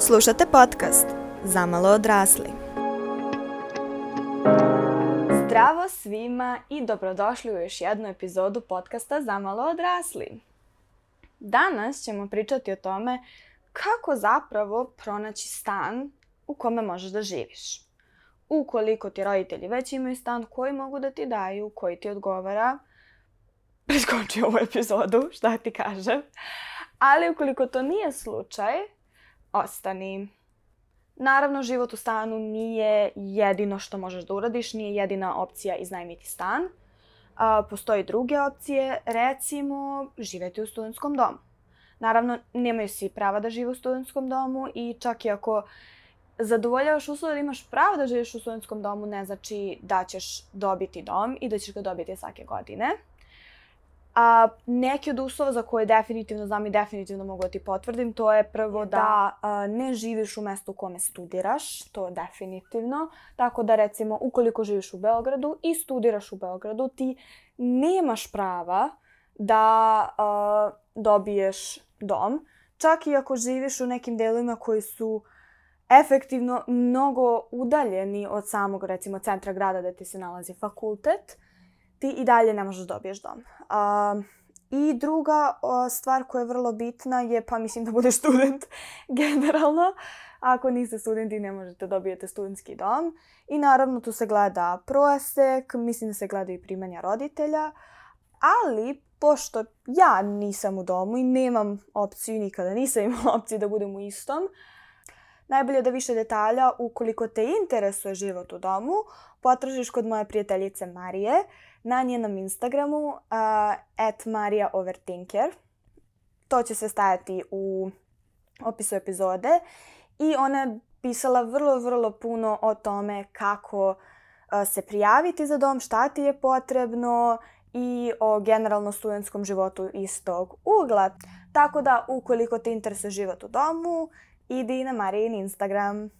Slušate podcast Zamalo odrasli. Zdravo svima i dobrodošli u još jednu epizodu podcasta Zamalo odrasli. Danas ćemo pričati o tome kako zapravo pronaći stan u kome možeš da živiš. Ukoliko ti roditelji već imaju stan koji mogu da ti daju, koji ti odgovara, preskoči ovu epizodu, šta ti kažem. Ali ukoliko to nije slučaj, ostani. Naravno, život u stanu nije jedino što možeš da uradiš, nije jedina opcija iznajmiti stan. A, postoji druge opcije, recimo živeti u studentskom domu. Naravno, nemaju svi prava da žive u studentskom domu i čak i ako zadovoljavaš uslove da imaš pravo da živiš u studentskom domu, ne znači da ćeš dobiti dom i da ćeš ga dobiti svake godine. A, neki od uslova za koje definitivno znam i definitivno mogu da ti potvrdim, to je prvo da, da a, ne živiš u mestu u kome studiraš, to je definitivno. Tako da recimo ukoliko živiš u Beogradu i studiraš u Beogradu, ti nemaš prava da a, dobiješ dom. Čak i ako živiš u nekim delovima koji su efektivno mnogo udaljeni od samog recimo centra grada gde ti se nalazi fakultet, ti i dalje ne možeš da dobiješ dom. A, I druga o, stvar koja je vrlo bitna je, pa mislim da budeš student generalno. Ako niste studenti ne možete dobijete studentski dom. I naravno tu se gleda prosek, mislim da se gleda i primanja roditelja. Ali, pošto ja nisam u domu i nemam opciju, nikada nisam imala opciju da budem u istom, Najbolje da više detalja, ukoliko te interesuje život u domu, potražiš kod moje prijateljice Marije na njenom Instagramu at Marija. To će se stajati u opisu epizode i ona je pisala vrlo, vrlo puno o tome kako se prijaviti za dom, šta ti je potrebno i o generalno studentskom životu iz tog ugla. Tako da, ukoliko te interesuje život u domu, idi na Marijin Instagram.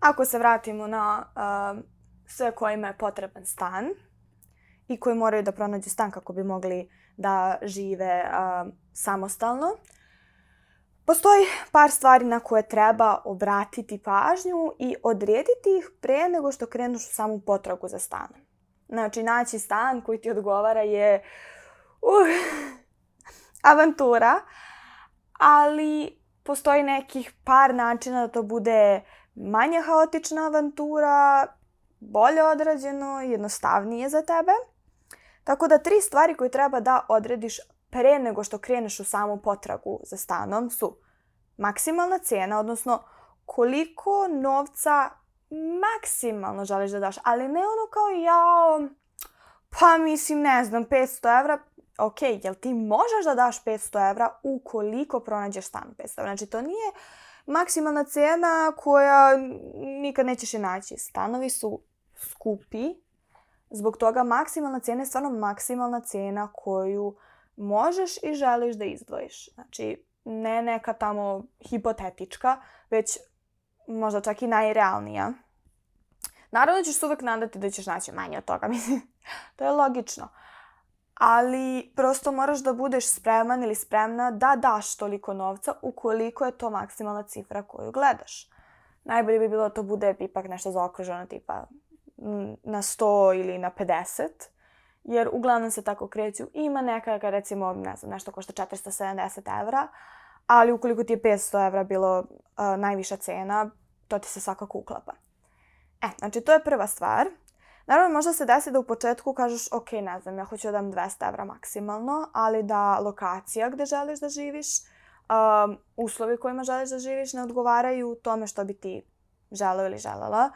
Ako se vratimo na uh, sve kojima je potreban stan i koji moraju da pronađu stan kako bi mogli da žive uh, samostalno, Postoji par stvari na koje treba obratiti pažnju i odrediti ih pre nego što krenuš u samu potragu za stanom. Znači, naći stan koji ti odgovara je uh, avantura, ali postoji nekih par načina da to bude manje haotična avantura, bolje odrađeno, jednostavnije za tebe. Tako da tri stvari koje treba da odrediš pre nego što kreneš u samu potragu za stanom su maksimalna cena, odnosno koliko novca maksimalno želiš da daš, ali ne ono kao jao, pa mislim ne znam, 500 evra, ok, jel ti možeš da daš 500 evra ukoliko pronađeš stan 500 evra? Znači, to nije maksimalna cena koja nikad nećeš je naći. Stanovi su skupi, zbog toga maksimalna cena je stvarno maksimalna cena koju možeš i želiš da izdvojiš. Znači, ne neka tamo hipotetička, već možda čak i najrealnija. Naravno da ćeš uvek nadati da ćeš naći manje od toga, mislim. to je logično ali prosto moraš da budeš spreman ili spremna da daš toliko novca ukoliko je to maksimalna cifra koju gledaš. Najbolje bi bilo da to bude ipak nešto zaokruženo tipa na 100 ili na 50, jer uglavnom se tako kreću. Ima neka, recimo, ne znam, nešto košta 470 evra, ali ukoliko ti je 500 evra bilo uh, najviša cena, to ti se svakako uklapa. E, znači to je prva stvar. Naravno, možda se desi da u početku kažeš, ok, ne znam, ja hoću da dam 200 evra maksimalno, ali da lokacija gde želiš da živiš, um, uslovi kojima želiš da živiš ne odgovaraju tome što bi ti želeo ili želela.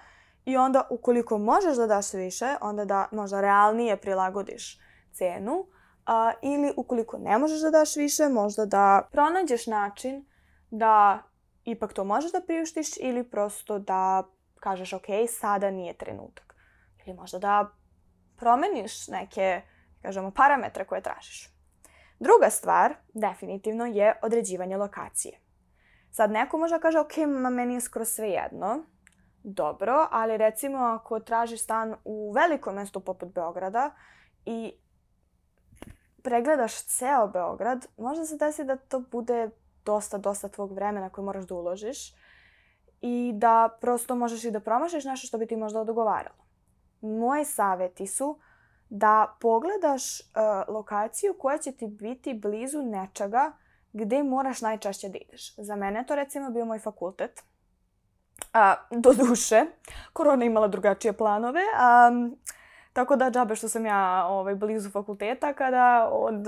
I onda, ukoliko možeš da daš više, onda da možda realnije prilagodiš cenu. Uh, ili ukoliko ne možeš da daš više, možda da pronađeš način da ipak to možeš da priuštiš ili prosto da kažeš ok, sada nije trenutak ili možda da promeniš neke, kažemo, parametre koje tražiš. Druga stvar, definitivno, je određivanje lokacije. Sad, neko može da kaže, ok, ma meni je skoro sve jedno, dobro, ali recimo ako tražiš stan u velikom mestu poput Beograda i pregledaš ceo Beograd, možda se desi da to bude dosta, dosta tvog vremena koje moraš da uložiš i da prosto možeš i da promašiš nešto što bi ti možda odgovaralo. Moji savjeti su da pogledaš uh, lokaciju koja će ti biti blizu nečega gde moraš najčešće da ideš. Za mene to recimo bio moj fakultet. A, do duše, korona imala drugačije planove, a, tako da džabe što sam ja ovaj, blizu fakulteta kada od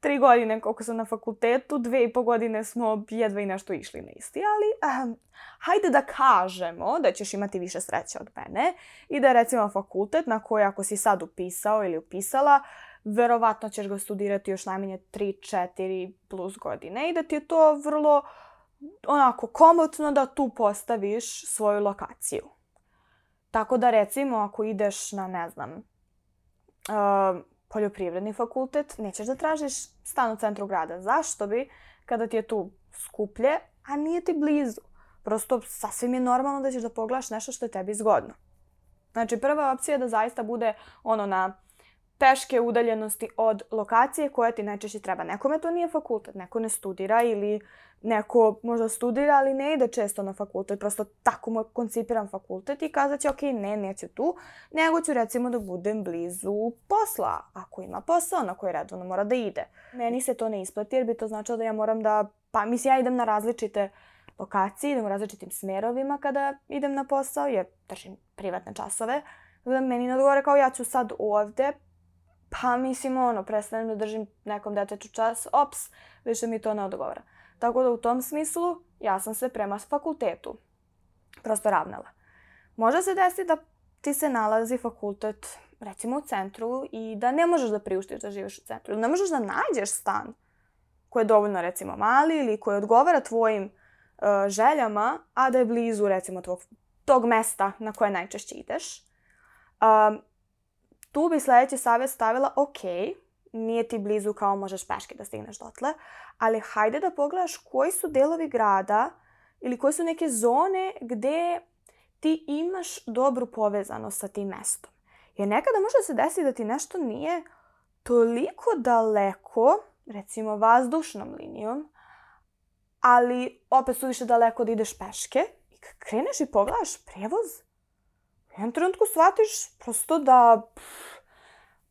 tri godine koliko sam na fakultetu, dve i po godine smo jedva i nešto išli na isti, ali um, hajde da kažemo da ćeš imati više sreće od mene i da recimo fakultet na koji ako si sad upisao ili upisala, verovatno ćeš ga studirati još najmanje 3-4 plus godine i da ti je to vrlo onako komotno da tu postaviš svoju lokaciju. Tako da recimo ako ideš na, ne znam, uh, poljoprivredni fakultet, nećeš da tražiš stan u centru grada. Zašto bi, kada ti je tu skuplje, a nije ti blizu? Prosto sasvim je normalno da ćeš da pogledaš nešto što je tebi zgodno. Znači, prva opcija je da zaista bude ono na teške udaljenosti od lokacije koja ti najčešće treba. Nekome to nije fakultet, neko ne studira ili neko možda studira, ali ne ide često na fakultet. Prosto tako mu koncipiram fakultet i kazat će, ok, ne, neću tu, nego ću recimo da budem blizu posla, ako ima posao na koji redovno mora da ide. Meni se to ne isplati jer bi to značilo da ja moram da, pa mislim ja idem na različite lokacije, idem u različitim smerovima kada idem na posao, jer držim privatne časove. Meni ne odgovore kao ja ću sad ovde, pa mislim ono, prestanem da držim nekom detetu čas, ops, više mi to ne odgovara. Tako da u tom smislu ja sam se prema fakultetu prosto ravnala. Može se desiti da ti se nalazi fakultet recimo u centru i da ne možeš da priuštiš da živiš u centru. Ne možeš da nađeš stan koji je dovoljno recimo mali ili koji odgovara tvojim uh, željama, a da je blizu recimo tvog, tog mesta na koje najčešće ideš. Um, tu bi sledeći savjet stavila, ok, nije ti blizu kao možeš peške da stigneš dotle, ali hajde da pogledaš koji su delovi grada ili koje su neke zone gde ti imaš dobru povezanost sa tim mestom. Jer nekada može da se desi da ti nešto nije toliko daleko, recimo vazdušnom linijom, ali opet su više daleko da ideš peške i kreneš i pogledaš prevoz, u jednom trenutku shvatiš prosto da, pff,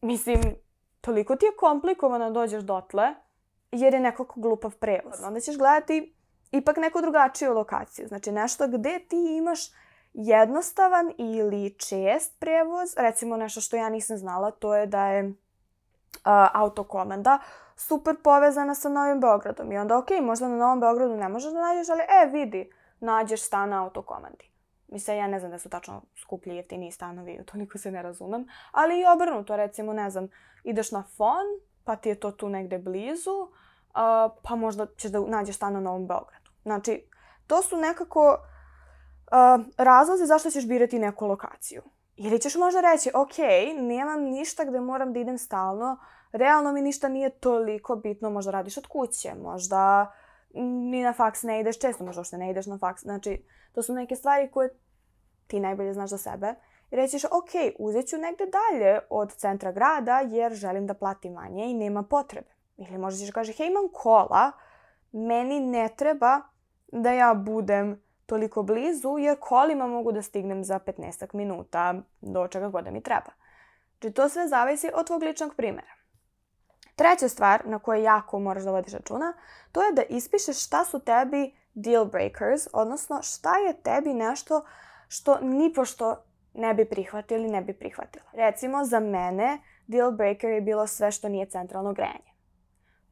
mislim, toliko ti je komplikovano da dođeš dotle, jer je nekako glupav prevoz. Onda ćeš gledati ipak neku drugačiju lokaciju. Znači nešto gde ti imaš jednostavan ili čest prevoz. Recimo nešto što ja nisam znala, to je da je uh, autokomanda super povezana sa Novim Beogradom. I onda, ok, možda na Novom Beogradu ne možeš da nađeš, ali e, vidi, nađeš stan na autokomandi. Mislim, ja ne znam da su tačno skuplji jeftiniji stanovi, toliko se ne razumem. Ali i obrnuto, recimo, ne znam, ideš na fon, pa ti je to tu negde blizu, uh, pa možda ćeš da nađeš stan na Novom Beogradu. Znači, to su nekako uh, razlozi zašto ćeš birati neku lokaciju. Ili ćeš možda reći, ok, nemam ništa gde moram da idem stalno, realno mi ništa nije toliko bitno, možda radiš od kuće, možda ni na faks ne ideš često, možda uopšte ne ideš na faks. Znači, to su neke stvari koje ti najbolje znaš za sebe. I reći ćeš, ok, uzet ću negde dalje od centra grada jer želim da platim manje i nema potrebe. Ili možda ćeš kaže, hej, imam kola, meni ne treba da ja budem toliko blizu jer kolima mogu da stignem za 15 minuta do čega god da mi treba. Znači to sve zavisi od tvog ličnog primjera. Treća stvar na kojoj jako moraš da vodiš računa, to je da ispišeš šta su tebi deal breakers, odnosno šta je tebi nešto što nipošto ne bi prihvatila ili ne bi prihvatila. Recimo, za mene deal breaker je bilo sve što nije centralno grejanje.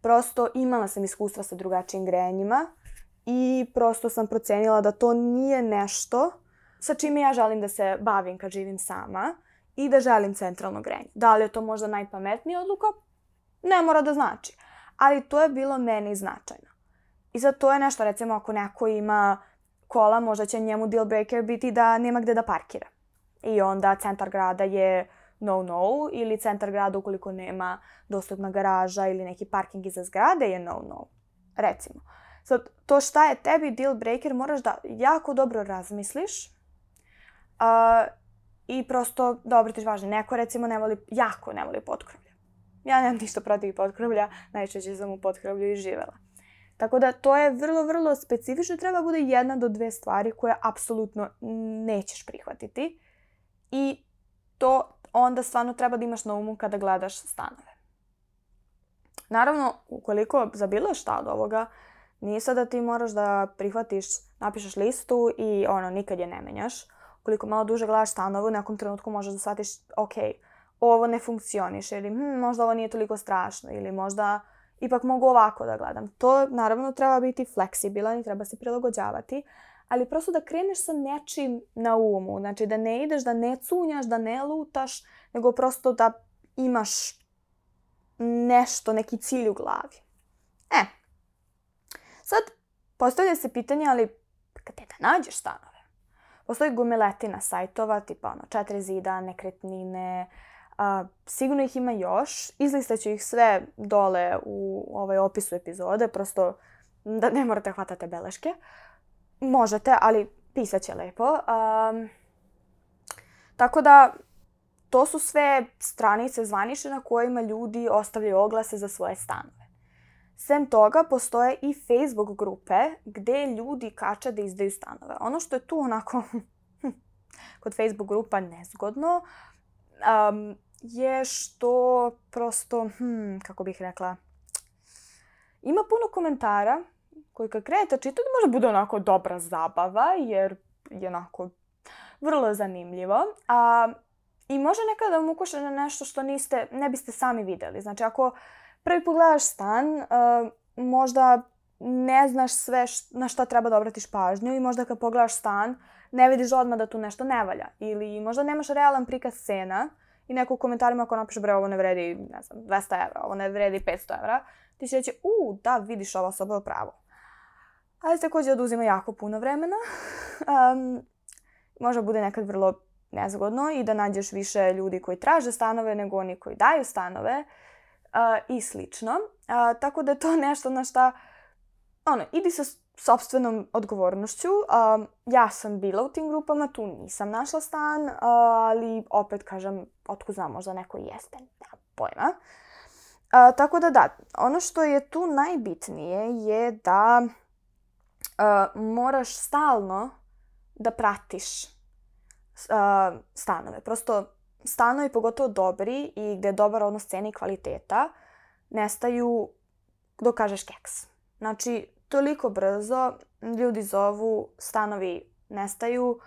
Prosto imala sam iskustva sa drugačijim grejanjima i prosto sam procenila da to nije nešto sa čime ja želim da se bavim kad živim sama i da želim centralno grejanje. Da li je to možda najpametnija odluka? Ne mora da znači. Ali to je bilo meni značajno. I sad to je nešto, recimo, ako neko ima kola, možda će njemu deal breaker biti da nema gde da parkira. I onda centar grada je no-no ili centar grada ukoliko nema dostupna garaža ili neki parking iza zgrade je no-no. Recimo. Sad, to šta je tebi deal breaker moraš da jako dobro razmisliš uh, i prosto da obratiš važno. Neko recimo ne voli, jako ne voli potkrovlje. Ja nemam ništa protiv potkrovlja, najčešće sam u potkrovlju i živela. Tako da to je vrlo, vrlo specifično. Treba bude jedna do dve stvari koje apsolutno nećeš prihvatiti. I to onda stvarno treba da imaš na umu kada gledaš stanove. Naravno, ukoliko za bilo šta od ovoga, nije sad da ti moraš da prihvatiš, napišeš listu i ono, nikad je ne menjaš. Ukoliko malo duže gledaš stanove, u nekom trenutku možeš da shvatiš, ok, ovo ne funkcioniše ili hm, možda ovo nije toliko strašno ili možda ipak mogu ovako da gledam. To naravno treba biti fleksibilan i treba se prilagođavati, ali prosto da kreneš sa nečim na umu. Znači da ne ideš, da ne cunjaš, da ne lutaš, nego prosto da imaš nešto, neki cilj u glavi. E, sad postavlja se pitanje, ali gde da nađeš stanove? Postoji gumiletina sajtova, tipa ono, četiri zida, nekretnine, a, sigurno ih ima još. Izlistaću ih sve dole u ovaj opisu epizode, prosto da ne morate hvatate beleške. Možete, ali pisat će lepo. Um, tako da, to su sve stranice zvanične na kojima ljudi ostavljaju oglase za svoje stanove. Sem toga, postoje i Facebook grupe gde ljudi kače da izdaju stanove. Ono što je tu onako kod Facebook grupa nezgodno um, je što prosto, hm, kako bih rekla, ima puno komentara koji kad krenete čitati može bude onako dobra zabava jer je onako vrlo zanimljivo. A, I može nekada da vam ukuša na nešto što niste, ne biste sami videli. Znači ako prvi pogledaš stan, uh, možda ne znaš sve š, na šta treba da obratiš pažnju i možda kad pogledaš stan ne vidiš odmah da tu nešto ne valja. Ili možda nemaš realan prikaz cena i neko u komentarima ako napiše bre ovo ne vredi ne znam, 200 evra, ovo ne vredi 500 evra, ti će reći u da vidiš ova osoba je pravo ali takođe oduzima jako puno vremena. Um, možda bude nekad vrlo nezgodno i da nađeš više ljudi koji traže stanove nego oni koji daju stanove uh, i slično. Uh, tako da je to nešto na šta ono, idi sa sobstvenom odgovornošću. Ja sam bila u tim grupama, tu nisam našla stan, ali opet kažem, otko znam, možda neko jeste, nema pojma. Tako da da, ono što je tu najbitnije je da moraš stalno da pratiš stanove. Prosto stanovi, pogotovo dobri i gde je dobar odnos cene i kvaliteta, nestaju dok kažeš keks. Znači, toliko brzo ljudi zovu, stanovi nestaju.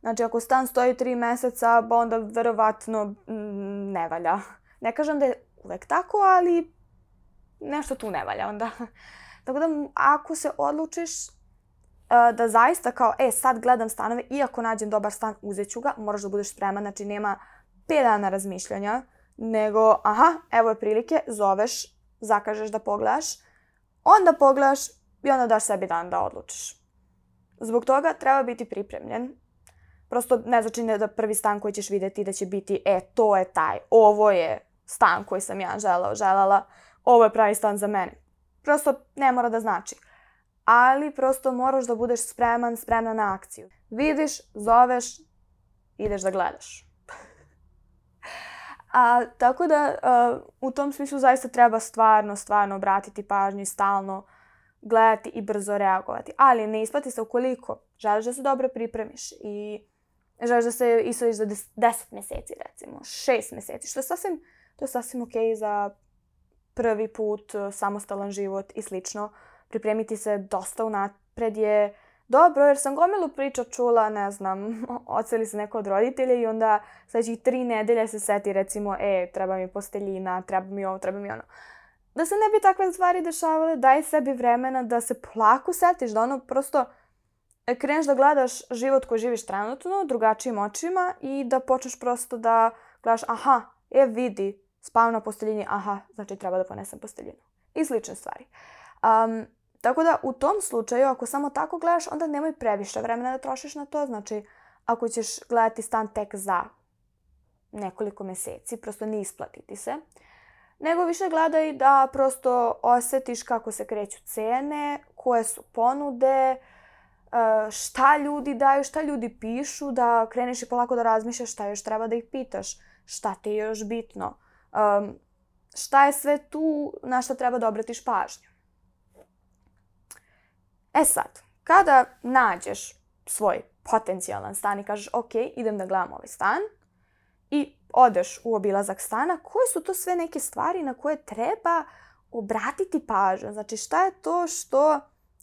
Znači, ako stan stoji tri meseca, ba onda verovatno mm, ne valja. Ne kažem da je uvek tako, ali nešto tu ne valja onda. Tako da, ako se odlučiš da zaista kao, e, sad gledam stanove, iako nađem dobar stan, uzet ću ga, moraš da budeš spreman, znači nema 5 dana razmišljanja, nego, aha, evo je prilike, zoveš, zakažeš da pogledaš, onda pogledaš i onda daš sebi dan da odlučiš. Zbog toga treba biti pripremljen. Prosto ne znači da prvi stan koji ćeš videti da će biti, e, to je taj, ovo je stan koji sam ja želao, želala, ovo je pravi stan za mene. Prosto ne mora da znači ali prosto moraš da budeš spreman, spremna na akciju. Vidiš, zoveš, ideš da gledaš. A, tako da a, u tom smislu zaista treba stvarno, stvarno obratiti pažnju i stalno gledati i brzo reagovati. Ali ne isplati se ukoliko želiš da se dobro pripremiš i želiš da se isoliš za 10 meseci recimo, 6 meseci, što je sasvim, to je sasvim okay za prvi put, samostalan život i slično. Pripremiti se dosta unapred je dobro, jer sam gomilu priča čula, ne znam, oceli se neko od roditelja i onda sledećih tri nedelje se seti recimo, e, treba mi posteljina, treba mi ovo, treba mi ono. Da se ne bi takve stvari dešavale, daj sebi vremena da se polako setiš, da ono prosto kreneš da gledaš život koji živiš trenutno drugačijim očima i da počneš prosto da gledaš, aha, e vidi, spavam na posteljini, aha, znači treba da ponesem posteljinu. I slične stvari. Um, Tako da u tom slučaju, ako samo tako gledaš, onda nemoj previše vremena da trošiš na to. Znači, ako ćeš gledati stan tek za nekoliko meseci, prosto ne isplatiti se. Nego više gledaj da prosto osetiš kako se kreću cene, koje su ponude, e, šta ljudi daju, šta ljudi pišu, da kreneš i polako da razmišljaš šta još treba da ih pitaš, šta ti je još bitno, šta je sve tu na šta treba da obratiš pažnju. E sad, kada nađeš svoj potencijalan stan i kažeš ok, idem da gledam ovaj stan i odeš u obilazak stana, koje su to sve neke stvari na koje treba obratiti pažnju? Znači šta je to što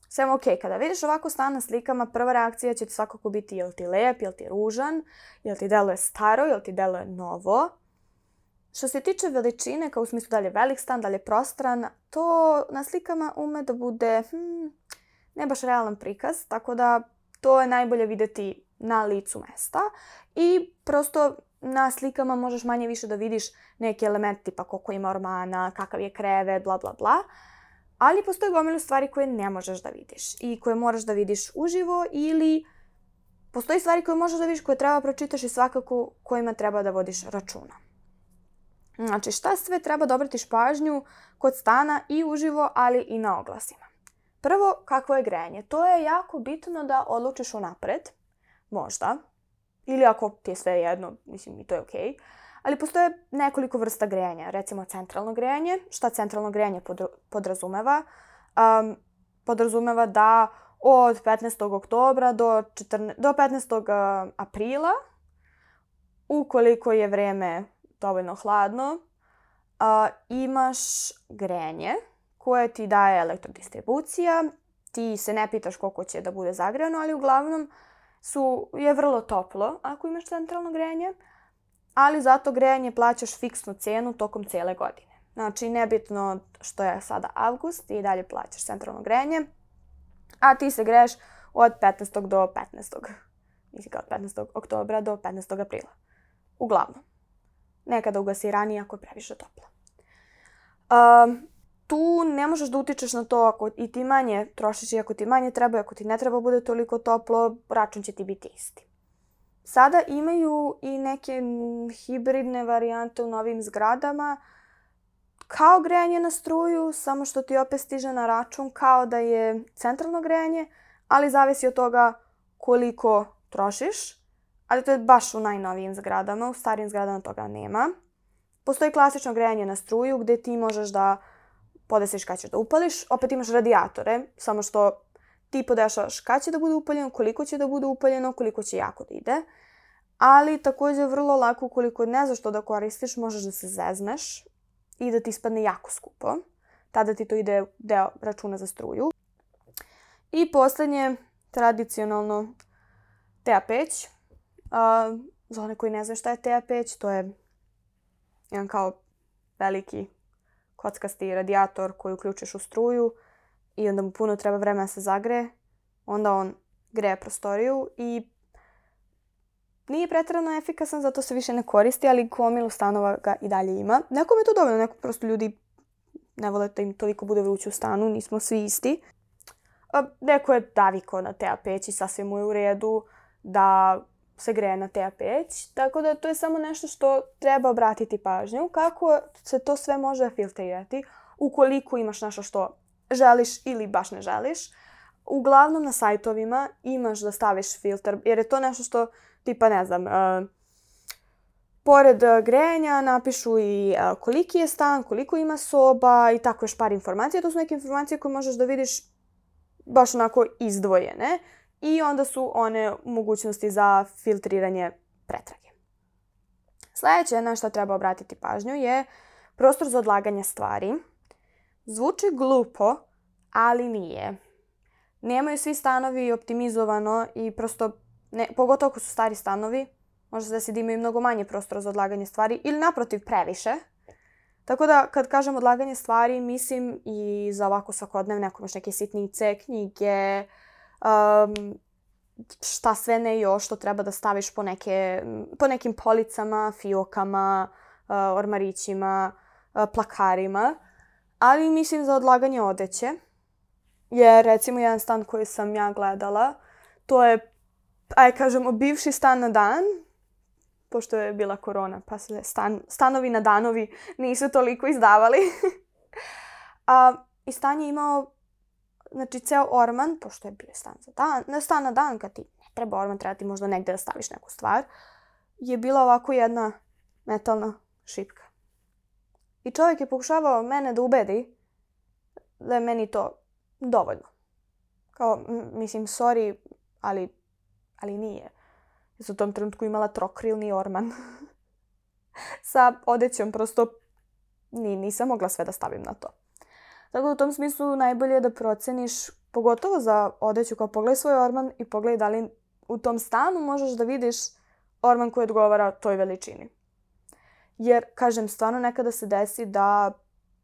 sve ok, kada vidiš ovako stan na slikama, prva reakcija će ti svakako biti jel ti lep, jel ti ružan, jel ti deluje staro, jel ti deluje novo. Što se tiče veličine, kao u smislu da li je velik stan, da li je prostran, to na slikama ume da bude hmm, ne baš realan prikaz, tako da to je najbolje videti na licu mesta i prosto na slikama možeš manje više da vidiš neke elemente tipa koliko ima ormana, kakav je krevet, bla bla bla. Ali postoje gomilu stvari koje ne možeš da vidiš i koje moraš da vidiš uživo ili postoji stvari koje možeš da vidiš koje treba pročitaš i svakako kojima treba da vodiš računa. Znači šta sve treba da obratiš pažnju kod stana i uživo, ali i na oglasima. Prvo, kakvo je grejanje. To je jako bitno da odlučiš unapred, možda, ili ako ti je sve jedno, mislim i to je okej. Okay. Ali postoje nekoliko vrsta grejanja. Recimo centralno grejanje. Šta centralno grejanje podrazumeva? Um, podrazumeva da od 15. oktobra do, 14, do 15. aprila, ukoliko je vreme dovoljno hladno, uh, imaš grejanje koje ti daje elektrodistribucija. Ti se ne pitaš koliko će da bude zagrejano, ali uglavnom su, je vrlo toplo ako imaš centralno grejanje, ali zato grejanje plaćaš fiksnu cenu tokom cele godine. Znači, nebitno što je sada avgust, ti dalje plaćaš centralno grejanje, a ti se greješ od 15. do 15. Mislim kao od 15. oktobra do 15. aprila. Uglavnom. Nekada ugasi ranije ako je previše toplo. Um, tu ne možeš da utičeš na to ako i ti manje trošiš i ako ti manje treba, ako ti ne treba bude toliko toplo, račun će ti biti isti. Sada imaju i neke hibridne varijante u novim zgradama, kao grejanje na struju, samo što ti opet stiže na račun kao da je centralno grejanje, ali zavisi od toga koliko trošiš. Ali to je baš u najnovijim zgradama, u starijim zgradama toga nema. Postoji klasično grejanje na struju gde ti možeš da podesiš kad ćeš da upališ. Opet imaš radijatore, samo što ti podešavaš kad će da bude upaljeno, koliko će da bude upaljeno, koliko će jako da ide. Ali takođe vrlo lako ukoliko ne znaš što da koristiš, možeš da se zezneš i da ti ispadne jako skupo. Tada ti to ide deo računa za struju. I poslednje, tradicionalno, teja peć. Uh, za one koji ne znaju šta je teja peć, to je jedan kao veliki kockasti radijator koji uključiš u struju i onda mu puno treba vremena da se zagre. Onda on greje prostoriju i nije pretredno efikasan, zato se više ne koristi, ali gomilu stanova ga i dalje ima. Nekom je to dovoljno, neko prosto ljudi ne vole da im toliko bude vruće u stanu, nismo svi isti. Neko je daviko na te peć i sasvim mu je u redu da se greje na teja peć, tako da to je samo nešto što treba obratiti pažnju kako se to sve može filtrirati ukoliko imaš nešto što želiš ili baš ne želiš. Uglavnom na sajtovima imaš da staviš filter, jer je to nešto što tipa ne znam, uh, pored grejanja napišu i uh, koliki je stan, koliko ima soba i tako još par informacija. To su neke informacije koje možeš da vidiš baš onako izdvojene i onda su one mogućnosti za filtriranje pretrage. Sljedeće na što treba obratiti pažnju je prostor za odlaganje stvari. Zvuči glupo, ali nije. Nemaju svi stanovi optimizovano i prosto, ne, pogotovo ako su stari stanovi, može da se da imaju mnogo manje prostora za odlaganje stvari ili naprotiv previše. Tako da kad kažem odlaganje stvari, mislim i za ovako svakodnevne, ako imaš neke sitnice, knjige, um, šta sve ne još što treba da staviš po, neke, po nekim policama, fiokama, uh, ormarićima, uh, plakarima. Ali mislim za odlaganje odeće. Jer recimo jedan stan koji sam ja gledala, to je, aj kažemo, bivši stan na dan, pošto je bila korona, pa se stan, stanovi na danovi nisu toliko izdavali. A, I stan je imao znači ceo orman, pošto je bio stan za dan, na stan na dan kad ti ne treba orman, treba ti možda negde da staviš neku stvar, je bila ovako jedna metalna šipka. I čovjek je pokušavao mene da ubedi da je meni to dovoljno. kao, mislim, sorry, ali, ali nije. Ja sam u tom trenutku imala trokrilni orman. Sa odećom prosto ni, nisam mogla sve da stavim na to. Tako da u tom smislu najbolje je da proceniš, pogotovo za odeću, kao pogledaj svoj orman i pogledaj da li u tom stanu možeš da vidiš orman koji odgovara toj veličini. Jer, kažem, stvarno nekada se desi da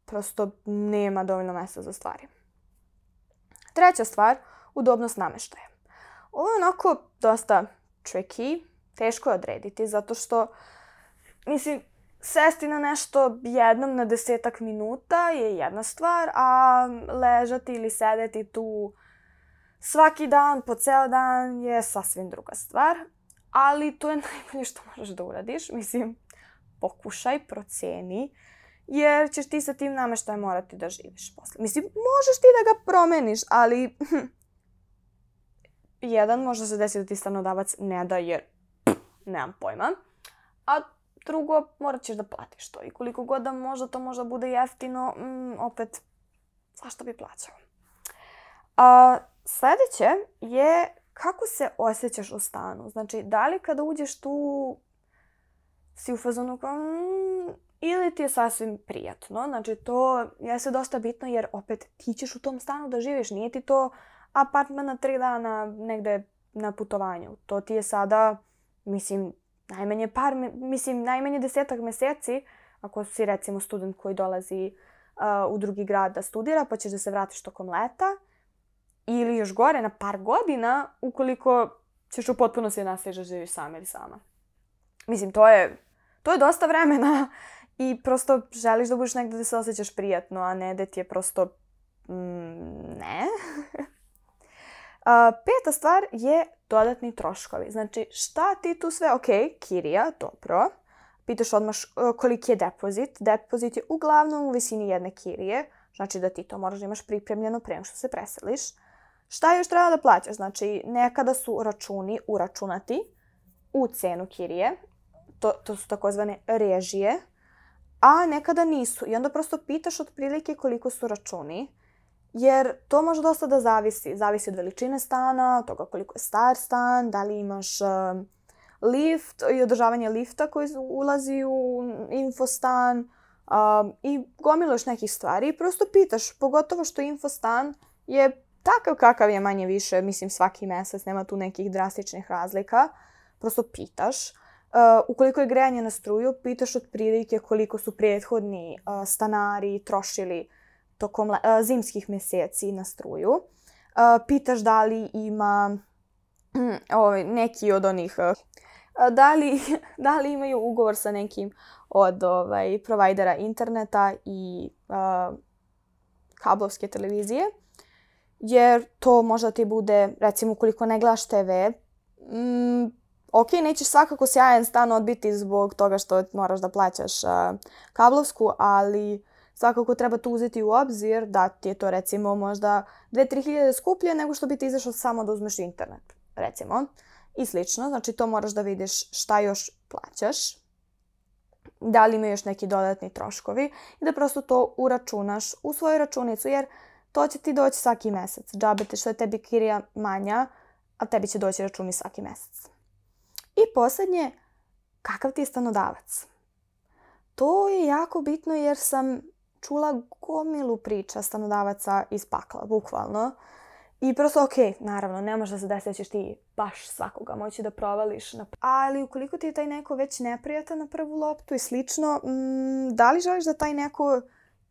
prosto nema dovoljno mesta za stvari. Treća stvar, udobnost nameštaja. Ovo je onako dosta tricky, teško je odrediti, zato što, mislim, sesti na nešto jednom na desetak minuta je jedna stvar, a ležati ili sedeti tu svaki dan, po ceo dan je sasvim druga stvar. Ali to je najbolje što možeš da uradiš. Mislim, pokušaj, proceni, jer ćeš ti sa tim nameštajem morati da živiš posle. Mislim, možeš ti da ga promeniš, ali jedan može se desiti da ti stanodavac ne da jer nemam pojma. A drugo, morat ćeš da platiš to. I koliko god da možda to možda bude jeftino, mm, opet, zašto bi plaćao? A, sledeće je kako se osjećaš u stanu. Znači, da li kada uđeš tu si u fazonu kao mm, ili ti je sasvim prijatno. Znači, to je se dosta bitno jer opet ti ćeš u tom stanu da živiš. Nije ti to apartman na tri dana negde na putovanju. To ti je sada, mislim, najmanje par, mislim, najmanje desetak meseci, ako si recimo student koji dolazi uh, u drugi grad da studira, pa ćeš da se vratiš tokom leta, ili još gore na par godina, ukoliko ćeš u potpunosti nastaviš da živiš sam ili sama. Mislim, to je, to je dosta vremena i prosto želiš da budeš negde da se osjećaš prijatno, a ne da ti je prosto mm, ne. Peta stvar je dodatni troškovi. Znači, šta ti tu sve, ok, kirija, dobro. Pitaš odmah koliki je depozit. Depozit je uglavnom u visini jedne kirije, znači da ti to moraš da imaš pripremljeno pre nego što se preseliš. Šta još treba da plaćaš? Znači, nekada su računi uračunati u cenu kirije, to, to su takozvane režije, a nekada nisu. I onda prosto pitaš otprilike koliko su računi, jer to može dosta da zavisi. Zavisi od veličine stana, od toga koliko je star stan, da li imaš uh, lift i održavanje lifta koji ulazi u infostan i gomiloš nekih stvari i prosto pitaš, pogotovo što infostan je takav kakav je manje više, mislim svaki mesec, nema tu nekih drastičnih razlika, prosto pitaš. Uh, ukoliko je grejanje na struju, pitaš otprilike koliko su prethodni uh, stanari trošili tokom uh, zimskih meseci na struju. Uh, pitaš da li ima um, ovaj, neki od onih uh, da li, da li imaju ugovor sa nekim od ovaj, provajdera interneta i uh, kablovske televizije, jer to možda ti bude, recimo, ukoliko ne gledaš TV, mm, ok, nećeš svakako sjajan stan odbiti zbog toga što moraš da plaćaš uh, kablovsku, ali svakako treba to uzeti u obzir da ti je to recimo možda 2-3 hiljade skuplje nego što bi ti izašao samo da uzmeš internet, recimo. I slično, znači to moraš da vidiš šta još plaćaš, da li ima još neki dodatni troškovi i da prosto to uračunaš u svoju računicu, jer to će ti doći svaki mesec. Džabe te što je tebi kirija manja, a tebi će doći računi svaki mesec. I poslednje, kakav ti je stanodavac? To je jako bitno jer sam čula gomilu priča stanodavaca iz pakla, bukvalno. I prosto, ok, naravno, ne može da se desi da ćeš ti baš svakoga moći da provališ. Na... Ali ukoliko ti je taj neko već neprijatan na prvu loptu i slično, mm, da li želiš da taj neko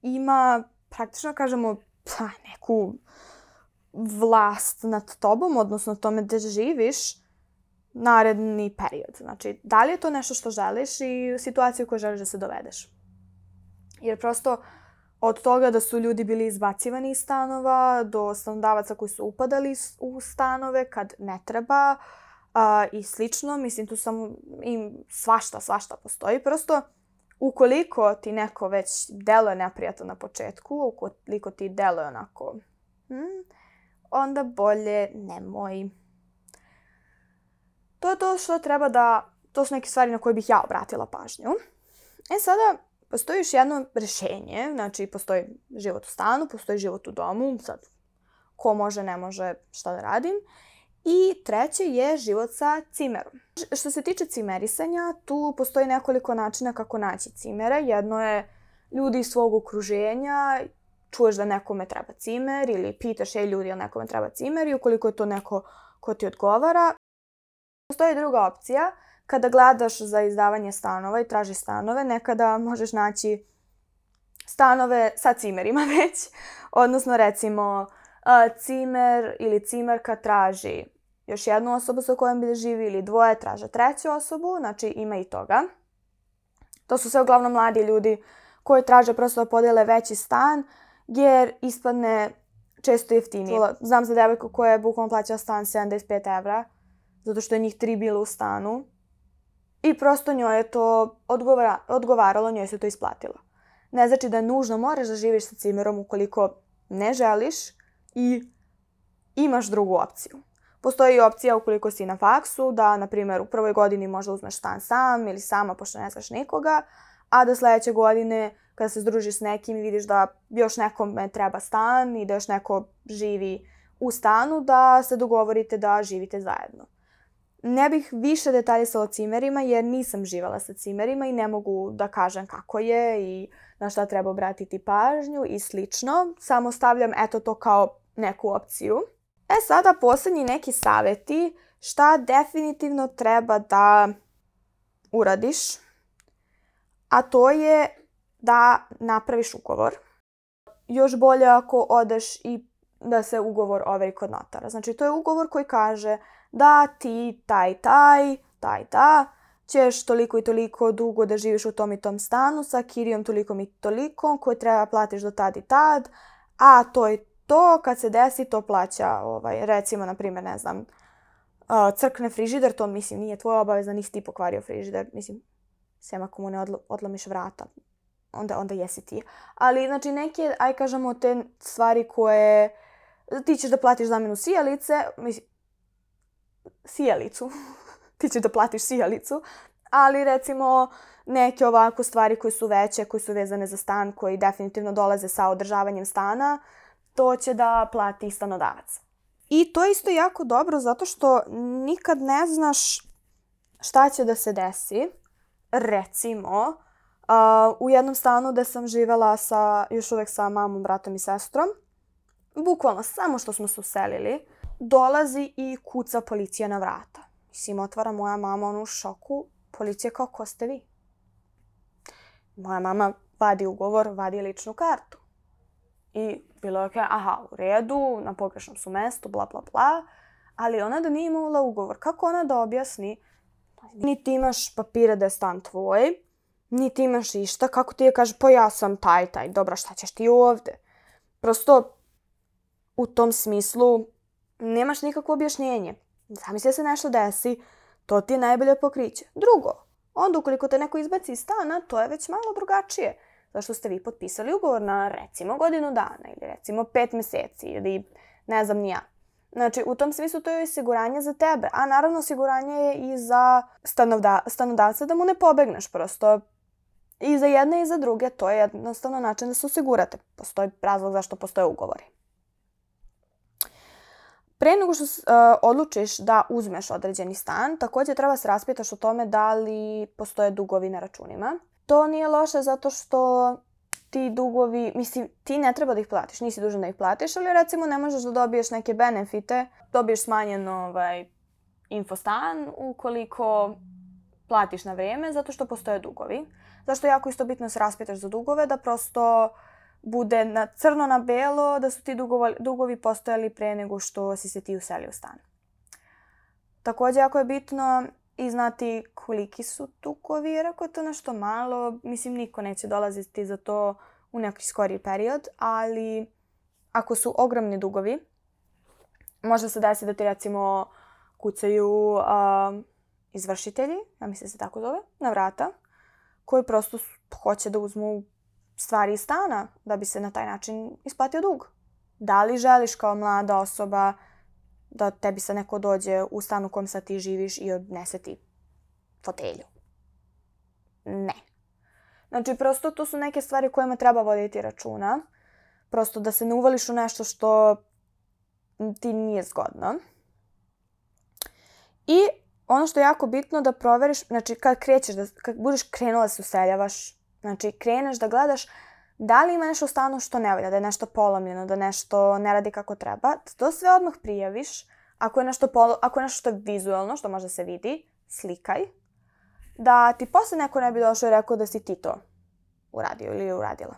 ima, praktično kažemo, pa, neku vlast nad tobom, odnosno tome gde živiš, naredni period. Znači, da li je to nešto što želiš i situaciju u kojoj želiš da se dovedeš. Jer prosto od toga da su ljudi bili izbacivani iz stanova, do stanodavaca koji su upadali u stanove kad ne treba a, i slično. Mislim, tu sam im svašta, svašta postoji. Prosto, ukoliko ti neko već deluje neprijatno na početku, ukoliko ti deluje onako, hmm, onda bolje nemoj To je to što treba da, to su neke stvari na koje bih ja obratila pažnju. E sada, postoji još jedno rešenje, znači postoji život u stanu, postoji život u domu, sad ko može, ne može, šta da radim. I treće je život sa cimerom. Što se tiče cimerisanja, tu postoji nekoliko načina kako naći cimere. Jedno je ljudi iz svog okruženja, čuješ da nekome treba cimer ili pitaš, ej ljudi, ili nekome treba cimer i ukoliko je to neko ko ti odgovara. Postoji druga opcija, kada gledaš za izdavanje stanova i tražiš stanove, nekada možeš naći stanove sa cimerima već. Odnosno, recimo, cimer ili cimerka traži još jednu osobu sa kojom bi da živi ili dvoje traže treću osobu, znači ima i toga. To su sve uglavnom mladi ljudi koji traže prosto da podele veći stan, jer ispadne često jeftinije. Znam za devojku koja je bukvalno plaćala stan 75 evra, zato što je njih tri bilo u stanu. I prosto njoj je to odgovara, odgovaralo, njoj se to isplatilo. Ne znači da nužno moraš da živiš sa cimerom ukoliko ne želiš i imaš drugu opciju. Postoji opcija ukoliko si na faksu da, na primjer, u prvoj godini možda uzmeš stan sam ili sama pošto ne znaš nikoga, a da sledeće godine kada se združiš s nekim i vidiš da još nekome treba stan i da još neko živi u stanu, da se dogovorite da živite zajedno. Ne bih više detaljisala o cimerima jer nisam živala sa cimerima i ne mogu da kažem kako je i na šta treba obratiti pažnju i slično. Samo stavljam eto to kao neku opciju. E sada poslednji neki saveti šta definitivno treba da uradiš, a to je da napraviš ugovor. Još bolje ako odeš i da se ugovor overi kod notara. Znači to je ugovor koji kaže da ti taj taj, taj ta, ćeš toliko i toliko dugo da živiš u tom i tom stanu sa kirijom tolikom i tolikom koji treba platiš do tad i tad, a to je to kad se desi to plaća, ovaj, recimo, na primjer, ne znam, crkne frižider, to mislim nije tvoja obaveza, nisi ti pokvario frižider, mislim, sem ako mu ne odlo, odlomiš vrata, onda, onda jesi ti. Ali, znači, neke, aj kažemo, te stvari koje ti ćeš da platiš zamenu sijalice, mislim, sijalicu, ti ćeš da platiš sijalicu, ali recimo neke ovako stvari koje su veće, koje su vezane za stan, koji definitivno dolaze sa održavanjem stana, to će da plati stanodavac. I to je isto jako dobro zato što nikad ne znaš šta će da se desi. Recimo, uh, u jednom stanu gde sam živela sa, još uvek sa mamom, bratom i sestrom, bukvalno samo što smo se uselili, dolazi i kuca policija na vrata. Mislim, otvara moja mama onu šoku. Policija kao, ko ste vi? Moja mama vadi ugovor, vadi ličnu kartu. I bilo je okay, aha, u redu, na pogrešnom su mestu, bla, bla, bla. Ali ona da nije imala ugovor, kako ona da objasni? Ni ti imaš papire da je stan tvoj, ni ti imaš išta, kako ti je kaže, pa ja sam taj, taj, dobra, šta ćeš ti ovde? Prosto, u tom smislu, nemaš nikakvo objašnjenje. Zamisli da se nešto desi, to ti je najbolje pokriće. Drugo, onda ukoliko te neko izbaci iz stana, to je već malo drugačije. Zašto ste vi potpisali ugovor na recimo godinu dana ili recimo pet meseci ili ne znam ni ja. Znači, u tom smislu to je osiguranje za tebe, a naravno osiguranje je i za stanovda, stanodavca da mu ne pobegneš prosto. I za jedne i za druge to je jednostavno način da se osigurate. Postoji razlog zašto postoje ugovori. Pre nego što uh, odlučiš da uzmeš određeni stan, takođe treba se raspitaš o tome da li postoje dugovi na računima. To nije loše zato što ti dugovi, mislim, ti ne treba da ih platiš, nisi dužan da ih platiš, ali recimo ne možeš da dobiješ neke benefite, dobiješ smanjen ovaj, infostan ukoliko platiš na vreme zato što postoje dugovi. Zašto je jako isto bitno da se raspitaš za dugove, da prosto uh, bude na crno na belo da su ti dugovi, dugovi postojali pre nego što si se ti uselio u stan. Takođe, jako je bitno i znati koliki su dugovi, jer ako je to nešto malo, mislim, niko neće dolaziti za to u neki skoriji period, ali ako su ogromni dugovi, može se desi da ti recimo kucaju uh, izvršitelji, ja mislim da se tako zove, na vrata, koji prosto hoće da uzmu stvari iz stana da bi se na taj način isplatio dug. Da li želiš kao mlada osoba da tebi sad neko dođe u stan u kom sad ti živiš i odnese ti fotelju? Ne. Znači, prosto to su neke stvari kojima treba voditi računa. Prosto da se ne uvališ u nešto što ti nije zgodno. I ono što je jako bitno da proveriš, znači kad krećeš, da, kad budeš krenula da se useljavaš, znači kreneš da gledaš da li ima nešto u stanu što ne valja, da je nešto polomljeno, da nešto ne radi kako treba, to sve odmah prijaviš. Ako je nešto, polo, ako je nešto što je vizualno, što može se vidi, slikaj. Da ti posle neko ne bi došao i rekao da si ti to uradio ili uradila.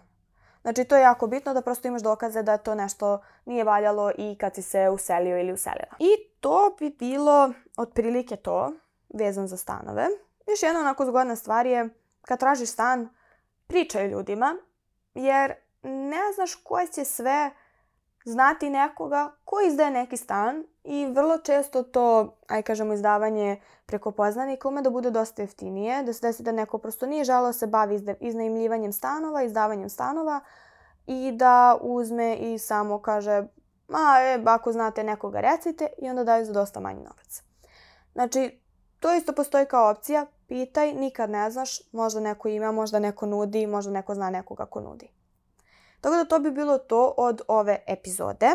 Znači, to je jako bitno da prosto imaš dokaze da to nešto nije valjalo i kad si se uselio ili uselila. I to bi bilo otprilike to, vezan za stanove. Još jedna onako zgodna stvar je, kad tražiš stan, pričaj ljudima, jer ne znaš koje će sve znati nekoga ko izdaje neki stan i vrlo često to, aj kažemo, izdavanje preko poznanika ume da bude dosta jeftinije, da se desi da neko prosto nije želeo da se bavi iznajmljivanjem stanova, izdavanjem stanova i da uzme i samo kaže ma e, ako znate nekoga recite i onda daju za dosta manji novac. Znači, to isto postoji kao opcija, pitaj, nikad ne znaš, možda neko ima, možda neko nudi, možda neko zna nekoga ko nudi. Tako da to bi bilo to od ove epizode.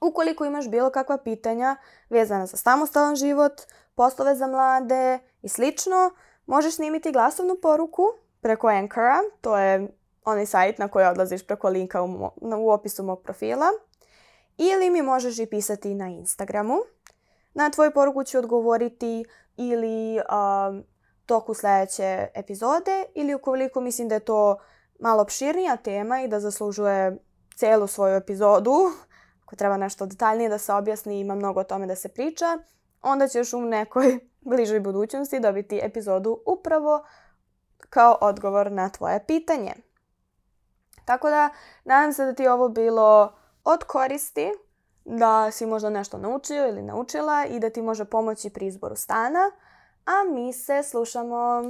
Ukoliko imaš bilo kakva pitanja vezana za samostalan život, poslove za mlade i slično, možeš snimiti glasovnu poruku preko Anchora, to je onaj sajt na koji odlaziš preko linka u, mo, u opisu mog profila. Ili mi možeš i pisati na Instagramu. Na tvoju poruku ću odgovoriti ili um, toku sledeće epizode ili ukoliko mislim da je to malo opširnija tema i da zaslužuje celu svoju epizodu, ako treba nešto detaljnije da se objasni, ima mnogo o tome da se priča, onda ćeš u nekoj bližoj budućnosti dobiti epizodu upravo kao odgovor na tvoje pitanje. Tako da, nadam se da ti ovo bilo od koristi, da si možda nešto naučio ili naučila i da ti može pomoći pri izboru stana, a mi se slušamo.